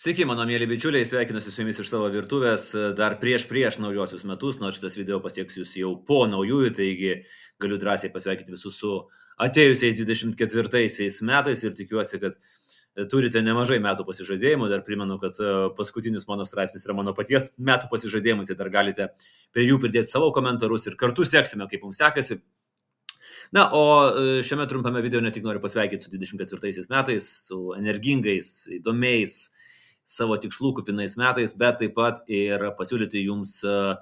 Sveiki, mano mėly bičiuliai, sveikinuosi su jumis iš savo virtuvės dar prieš prieš naujosius metus, nors šitas video pasieks jūs jau po naujųjų, taigi galiu drąsiai pasveikinti visus su atėjusiais 24 metais ir tikiuosi, kad turite nemažai metų pasižadėjimų. Dar primenu, kad e, paskutinis mano straipsnis yra mano paties metų pasižadėjimų, tai dar galite prie jų pridėti savo komentarus ir kartu seksime, kaip mums sekasi. Na, o e, šiame trumpame video ne tik noriu pasveikinti su 24 metais, su energingais, įdomiais, savo tikslų kupinais metais, bet taip pat ir pasiūlyti jums uh,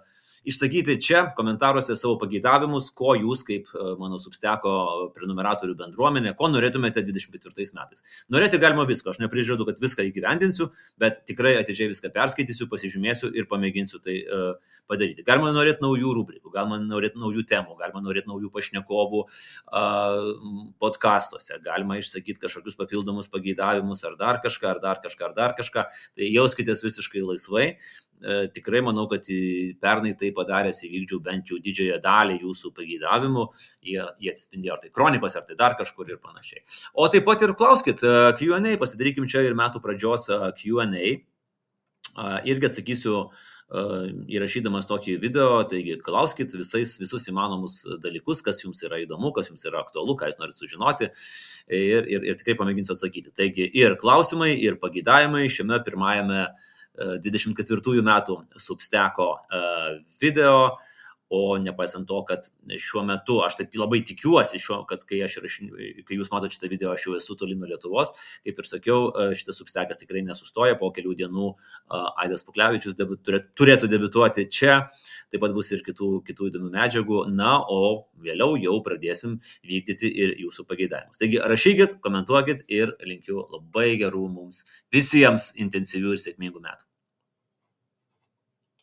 išsakyti čia komentaruose savo pageidavimus, ko jūs kaip e, mano substeko prenumeratorių bendruomenė, ko norėtumėte 24 metais. Norėti galima visko, aš neprižadu, kad viską įgyvendinsiu, bet tikrai atidžiai viską perskaitysiu, pasižymėsiu ir pamėginsiu tai uh, padaryti. Galima norėti naujų rubrikų, galima norėti naujų temų, galima norėti naujų pašnekovų uh, podkastuose, galima išsakyti kažkokius papildomus pageidavimus ar dar kažką, ar dar kažką, ar dar kažką. Tai jauskitės visiškai laisvai. E, tikrai manau, kad pernai tai padaręs įvykdžiau bent jau didžiąją dalį jūsų pageidavimų, jie, jie atsispindėjo ar tai kronikos, ar tai dar kažkur ir panašiai. O taip pat ir klauskit, e, QA, pasidarykim čia ir metų pradžios e, QA. Irgi atsakysiu įrašydamas tokį video, taigi klauskit visais, visus įmanomus dalykus, kas jums yra įdomu, kas jums yra aktualu, ką jūs norite sužinoti ir, ir, ir tikrai pamėginsiu atsakyti. Taigi ir klausimai, ir pagydavimai šiame pirmajame uh, 24 metų substeko e, video, o nepaisant to, kad šiuo metu aš taip labai tikiuosi, šio, kad kai, rašin, kai jūs matote šitą video, aš jau esu toli nuo Lietuvos, kaip ir sakiau, e, šitas substekas tikrai nesustoja, po kelių dienų e, Aidas Puklevičius debut, turėtų debituoti čia, taip pat bus ir kitų, kitų įdomių medžiagų, na, o vėliau jau pradėsim vykdyti ir jūsų pageidavimus. Taigi rašykit, komentuokit ir linkiu labai gerų mums visiems intensyvių ir sėkmingų metų.